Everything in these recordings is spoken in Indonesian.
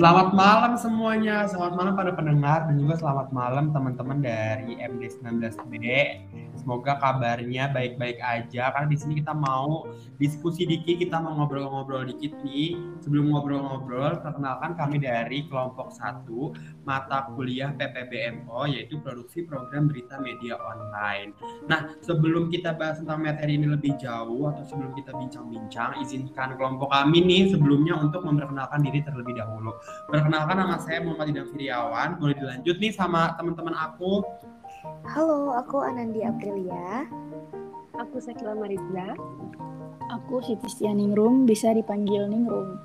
Selamat malam semuanya, selamat malam pada pendengar dan juga selamat malam teman-teman dari MD19B. Semoga kabarnya baik-baik aja karena di sini kita mau diskusi dikit, kita mau ngobrol-ngobrol dikit nih. Sebelum ngobrol-ngobrol, perkenalkan kami dari kelompok 1 mata kuliah PPBMO yaitu produksi program berita media online. Nah, sebelum kita bahas tentang materi ini lebih jauh atau sebelum kita bincang-bincang, izinkan kelompok kami nih sebelumnya untuk memperkenalkan diri terlebih dahulu. Perkenalkan nama saya Muhammad Idam Firiawan. Boleh dilanjut nih sama teman-teman aku. Halo, aku Anandi Aprilia. Aku Sakila Mariza. Aku Siti Ningrum, bisa dipanggil Ningrum.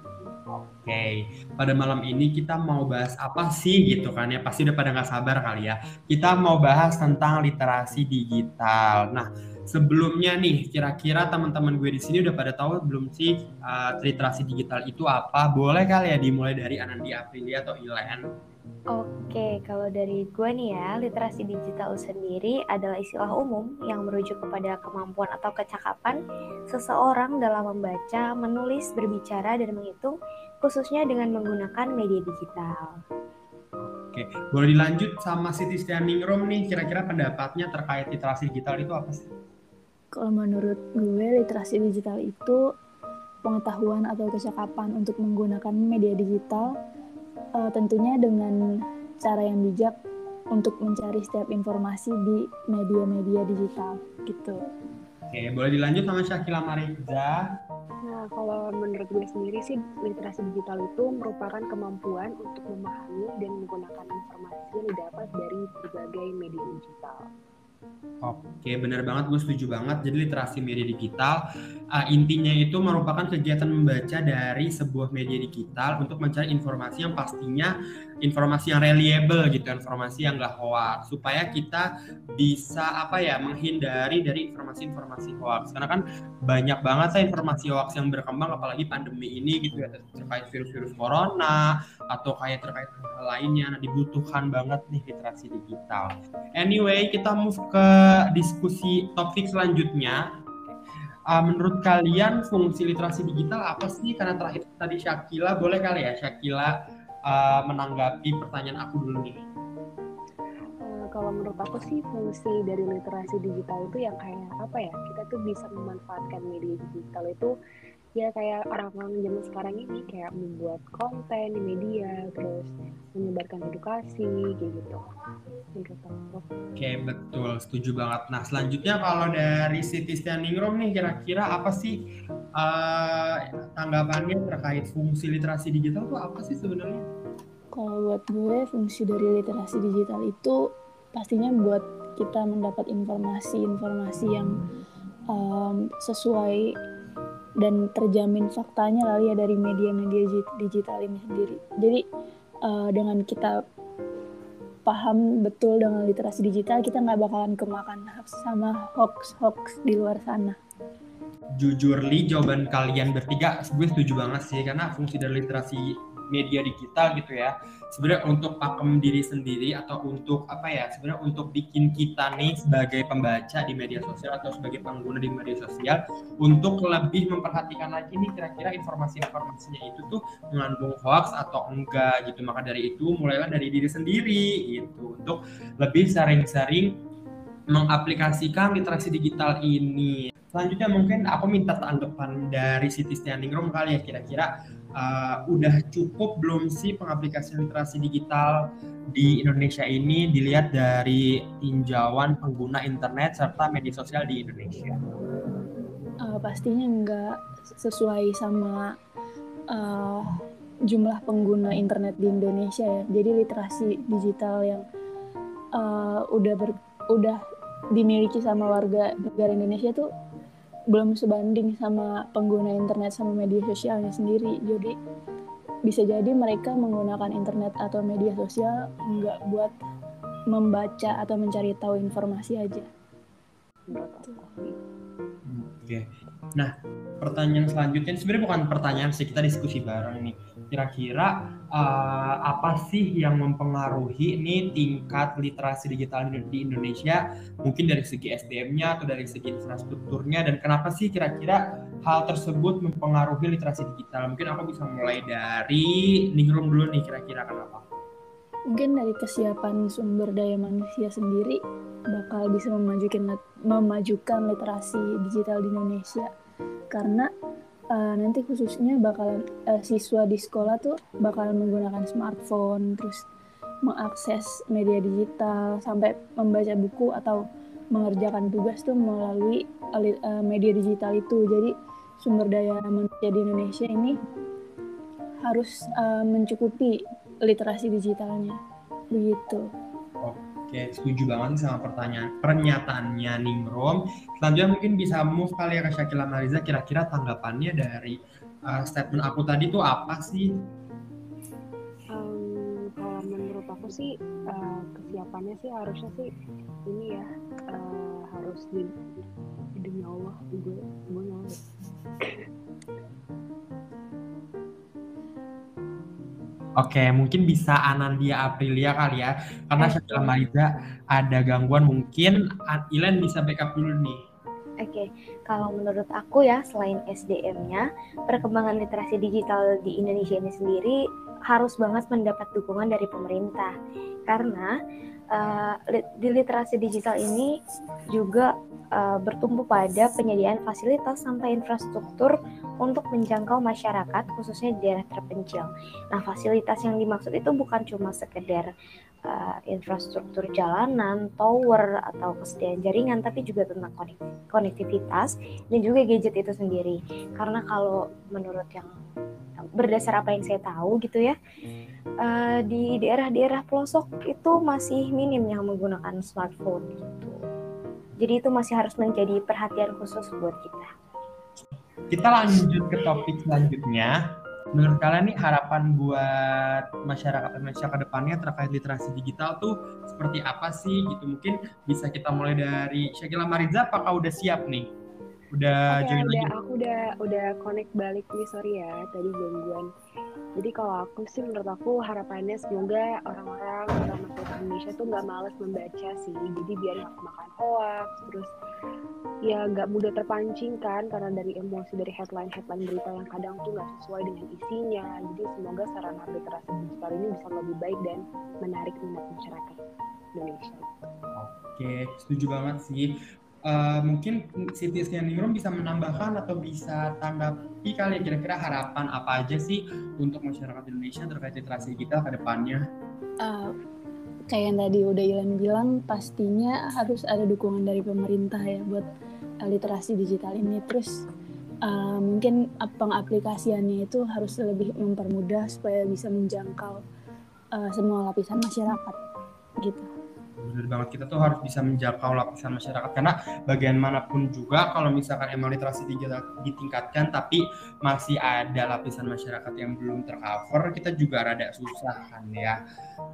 Oke, pada malam ini kita mau bahas apa sih gitu kan ya? Pasti udah pada nggak sabar kali ya. Kita mau bahas tentang literasi digital. Nah, sebelumnya nih, kira-kira teman-teman gue di sini udah pada tahu belum sih uh, literasi digital itu apa? Boleh kali ya dimulai dari Anandi Aprilia atau Ilen? Oke, kalau dari gue nih ya, literasi digital sendiri adalah istilah umum yang merujuk kepada kemampuan atau kecakapan seseorang dalam membaca, menulis, berbicara, dan menghitung, khususnya dengan menggunakan media digital. Oke, boleh dilanjut sama Siti Stianingrum nih, kira-kira pendapatnya terkait literasi digital itu apa sih? Kalau menurut gue, literasi digital itu pengetahuan atau kecakapan untuk menggunakan media digital uh, tentunya dengan cara yang bijak untuk mencari setiap informasi di media-media digital gitu. Oke, boleh dilanjut sama Syakila Mariza. Nah, kalau menurut gue sendiri sih literasi digital itu merupakan kemampuan untuk memahami dan menggunakan informasi yang didapat dari berbagai media digital. Oke, benar banget, gue setuju banget. Jadi literasi media digital uh, intinya itu merupakan kegiatan membaca dari sebuah media digital untuk mencari informasi yang pastinya informasi yang reliable gitu, informasi yang gak hoax, supaya kita bisa apa ya menghindari dari informasi-informasi hoax. Karena kan banyak banget saya informasi hoax yang berkembang, apalagi pandemi ini gitu ya terkait virus-virus corona atau kayak terkait hal lainnya. Nah, dibutuhkan banget nih literasi digital. Anyway, kita move ke diskusi topik selanjutnya. Uh, menurut kalian fungsi literasi digital apa sih? Karena terakhir tadi Syakila, boleh kali ya Syakila uh, menanggapi pertanyaan aku dulu nih. Uh, kalau menurut aku sih fungsi dari literasi digital itu yang kayak apa ya? Kita tuh bisa memanfaatkan media digital itu ya kayak orang-orang zaman sekarang ini kayak membuat konten di media terus menyebarkan edukasi kayak gitu Oke betul setuju banget. Nah selanjutnya kalau dari Siti Standing nih kira-kira apa sih uh, tanggapannya terkait fungsi literasi digital itu apa sih sebenarnya? Kalau buat gue fungsi dari literasi digital itu pastinya buat kita mendapat informasi-informasi yang um, sesuai dan terjamin faktanya lah ya dari media-media digital ini sendiri. Jadi uh, dengan kita paham betul dengan literasi digital, kita nggak bakalan kemakan sama hoax-hoax di luar sana. Jujur li jawaban kalian bertiga, gue setuju banget sih karena fungsi dari literasi media digital gitu ya. Sebenarnya untuk pakem diri sendiri atau untuk apa ya sebenarnya untuk bikin kita nih sebagai pembaca di media sosial atau sebagai pengguna di media sosial untuk lebih memperhatikan lagi nih kira-kira informasi-informasinya itu tuh mengandung hoax atau enggak gitu. Maka dari itu mulailah dari diri sendiri gitu. Untuk lebih sering-sering mengaplikasikan literasi digital ini. Selanjutnya mungkin aku minta tanggapan dari Siti Standing Room kali ya kira-kira uh, udah cukup belum sih pengaplikasian literasi digital di Indonesia ini dilihat dari tinjauan pengguna internet serta media sosial di Indonesia? Uh, pastinya nggak sesuai sama uh, jumlah pengguna internet di Indonesia ya. Jadi literasi digital yang uh, udah ber, udah dimiliki sama warga negara Indonesia tuh belum sebanding sama pengguna internet sama media sosialnya sendiri. Jadi bisa jadi mereka menggunakan internet atau media sosial nggak buat membaca atau mencari tahu informasi aja. aku Hmm, Oke. Nah, pertanyaan selanjutnya sebenarnya bukan pertanyaan sih kita diskusi bareng nih. Kira-kira eh, apa sih yang mempengaruhi nih tingkat literasi digital di di Indonesia? Mungkin dari segi SDM-nya atau dari segi infrastrukturnya dan kenapa sih kira-kira hal tersebut mempengaruhi literasi digital? Mungkin aku bisa mulai dari Ningrum dulu nih kira-kira kenapa? Mungkin dari kesiapan sumber daya manusia sendiri bakal bisa memajukan memajukan literasi digital di Indonesia karena uh, nanti khususnya bakal uh, siswa di sekolah tuh bakal menggunakan smartphone terus mengakses media digital sampai membaca buku atau mengerjakan tugas tuh melalui uh, media digital itu jadi sumber daya manusia di Indonesia ini harus uh, mencukupi literasi digitalnya begitu. Oke, setuju banget sama pertanyaan pernyataannya Nimrom. Selanjutnya mungkin bisa move kali ya ke Syakila Mariza. Kira-kira tanggapannya dari uh, statement aku tadi tuh apa sih? Menurut aku sih uh, kesiapannya sih harusnya sih ini ya uh, harus di demi Allah gue gue Oke, mungkin bisa Anandia Aprilia kali ya. Karena Syakila Mariza ada gangguan mungkin Ilen bisa backup dulu nih. Oke, kalau menurut aku ya selain SDM-nya, perkembangan literasi digital di Indonesia ini sendiri harus banget mendapat dukungan dari pemerintah. Karena uh, di literasi digital ini juga uh, bertumbuh pada penyediaan fasilitas sampai infrastruktur untuk menjangkau masyarakat khususnya di daerah terpencil. Nah, fasilitas yang dimaksud itu bukan cuma sekedar uh, infrastruktur jalanan, tower atau kesediaan jaringan, tapi juga tentang konektivitas dan juga gadget itu sendiri. Karena kalau menurut yang berdasar apa yang saya tahu gitu ya, uh, di daerah-daerah pelosok itu masih minim yang menggunakan smartphone gitu. Jadi itu masih harus menjadi perhatian khusus buat kita kita lanjut ke topik selanjutnya. Menurut kalian nih harapan buat masyarakat Indonesia ke depannya terkait literasi digital tuh seperti apa sih gitu? Mungkin bisa kita mulai dari Syakila Mariza apakah udah siap nih? Udah okay, join udah, lagi? Aku udah udah connect balik nih, sorry ya tadi gangguan. Jadi kalau aku sih menurut aku harapannya semoga orang-orang orang Indonesia tuh nggak males membaca sih. Jadi biar nggak makan hoax, terus ya nggak mudah terpancing kan karena dari emosi dari headline headline berita yang kadang tuh nggak sesuai dengan isinya jadi semoga sarana literasi digital ini bisa lebih baik dan menarik minat masyarakat Indonesia oke setuju banget sih Uh, mungkin Sitisnya Ningrum bisa menambahkan atau bisa tanggapi kali ya kira-kira harapan apa aja sih untuk masyarakat Indonesia terkait literasi digital ke depannya? Uh, kayak yang tadi udah Ilan bilang pastinya harus ada dukungan dari pemerintah ya buat uh, literasi digital ini terus uh, mungkin pengaplikasiannya itu harus lebih mempermudah supaya bisa menjangkau uh, semua lapisan masyarakat gitu benar banget kita tuh harus bisa menjangkau lapisan masyarakat. Karena bagaimanapun juga kalau misalkan emang literasi ditingkatkan tapi masih ada lapisan masyarakat yang belum tercover kita juga rada susah kan ya.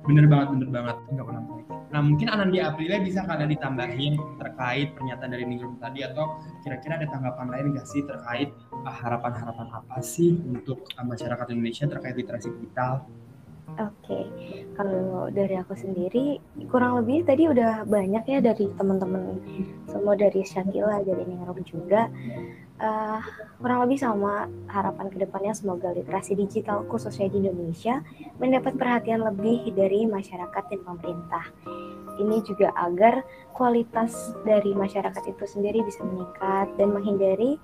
Bener banget bener banget. Nggak pernah baik nah mungkin Anandia Aprilia bisa kalian ditambahin terkait pernyataan dari Ningrum tadi atau kira-kira ada tanggapan lain nggak sih terkait ah, harapan-harapan apa sih untuk uh, masyarakat Indonesia terkait literasi digital Oke, kalau dari aku sendiri kurang lebih tadi udah banyak ya dari teman-teman semua dari Shakila, dari Ningrum juga. Uh, kurang lebih sama harapan ke depannya semoga literasi digital khususnya di Indonesia mendapat perhatian lebih dari masyarakat dan pemerintah. Ini juga agar kualitas dari masyarakat itu sendiri bisa meningkat dan menghindari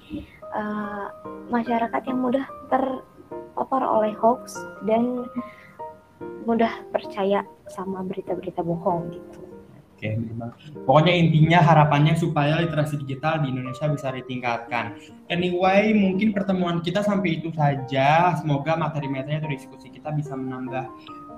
uh, masyarakat yang mudah terpapar oleh hoax dan mudah percaya sama berita-berita bohong gitu. Oke, pokoknya intinya harapannya supaya literasi digital di Indonesia bisa ditingkatkan. Anyway, mungkin pertemuan kita sampai itu saja. Semoga materi-materinya atau diskusi kita bisa menambah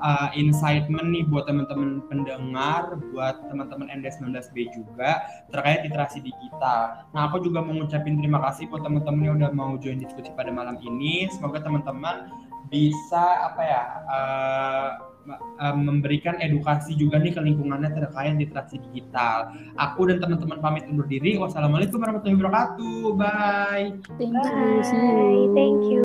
uh, insightment nih buat teman-teman pendengar, buat teman-teman ND19B juga terkait literasi digital. Nah, aku juga mau ngucapin terima kasih buat teman-teman yang udah mau join diskusi pada malam ini. Semoga teman-teman bisa apa ya uh, uh, memberikan edukasi juga nih ke lingkungannya terkait literasi digital. Aku dan teman-teman pamit undur diri. Wassalamualaikum warahmatullahi wabarakatuh. Bye. Thank you. Bye. Thank you.